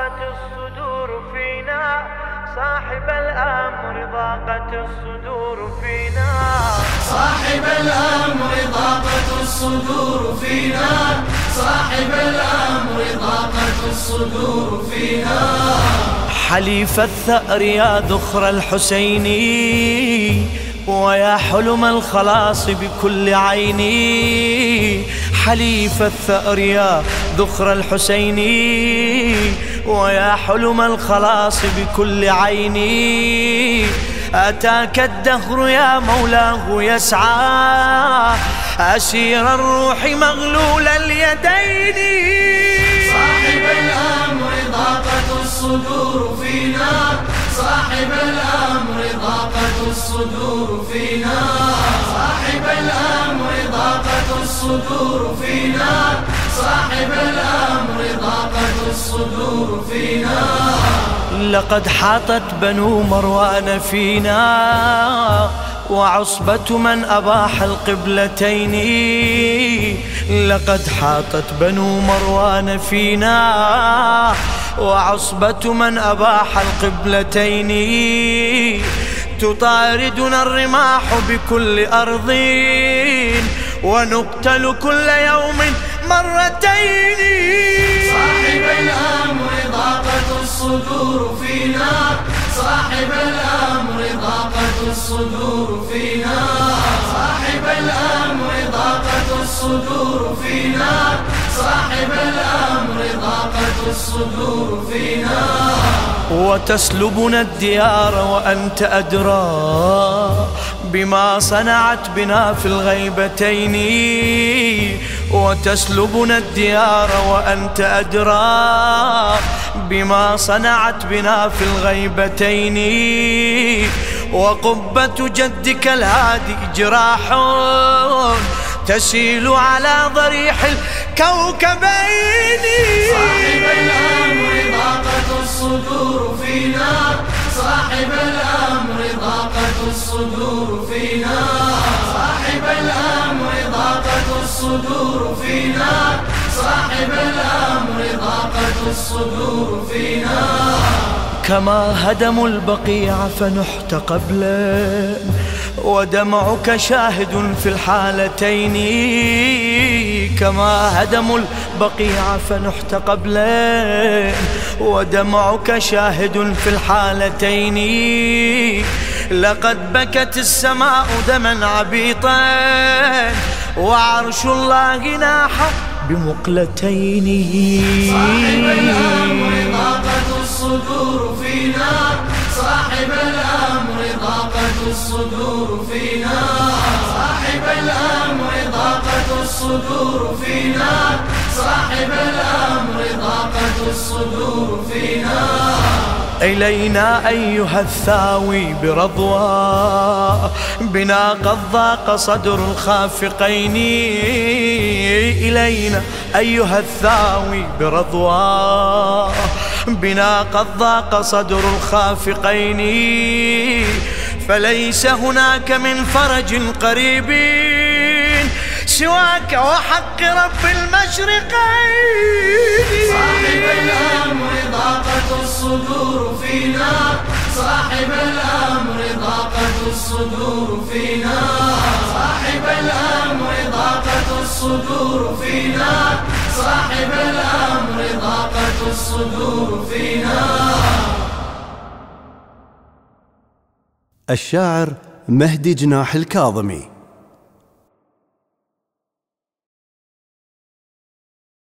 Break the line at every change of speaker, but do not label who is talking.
ضاقت الصدور فينا صاحب الأمر ضاقت الصدور فينا.
صاحب الأمر ضاقت الصدور فينا صاحب الأمر ضاقت الصدور فينا.
حليف الثأر يا ذخر الحسيني ويا حلم الخلاص بكل عيني حليف الثأر يا ذخر الحسيني ويا حلم الخلاص بكل عيني أتاك الدهر يا مولاه يسعى أسير الروح مغلول اليدين.
صاحب الأمر ضاقت الصدور فينا. صاحب الأمر ضاقت الصدور فينا. الصدور فينا صاحب الأمر ضاقت الصدور فينا
لقد حاطت بنو مروان فينا وعصبة من أباح القبلتين. لقد حاطت بنو مروان فينا وعصبة من أباح القبلتين. تطاردنا الرماح بكل أرض. ونقتل كل يوم مرتين.
صاحب الأمر ضاقت الصدور فينا. صاحب الأمر ضاقت الصدور فينا. صاحب الأمر ضاقت الصدور فينا. صاحب الأمر ضاقت الصدور فينا.
وتسلبنا الديار وأنت أدرى بما صنعت بنا في الغيبتين. وتسلبنا الديار وأنت أدرى بما صنعت بنا في الغيبتين. وقبة جدك الهادي جراح تسيل على ضريح الكوكبين
صاحب الأمر ضاقت الصدور فينا صاحب الأمر ضاقت الصدور فينا صاحب الأمر ضاقت الصدور فينا صاحب الأمر ضاقت الصدور فينا
كما هدموا البقيع فنحت قبلا. ودمعك شاهد في الحالتين. كما هدموا البقيع فنحت قبلا ودمعك شاهد في الحالتين. لقد بكت السماء دما عبيطا. وعرش الله ناح بمقلتين.
صاحب الأمر ضاقت الصدور فينا. صاحب ضاقت الصدور فينا. صاحب الأمر ضاقت الصدور فينا. صاحب الأمر ضاقت الصدور فينا.
إلينا أيها الثاوي برضوى. بنا قد ضاق صدر الخافقين. إلينا أيها الثاوي برضوى. بنا قد ضاق صدر الخافقين. فليس هناك من فرج قريب سواك وحق رب المشرقين.
صاحب الأمر ضاقت الصدور فينا. صاحب الأمر ضاقت الصدور فينا. صاحب الأمر ضاقت الصدور فينا. صاحب الأمر الصدور فينا.
الشاعر مهدي جناح الكاظمي.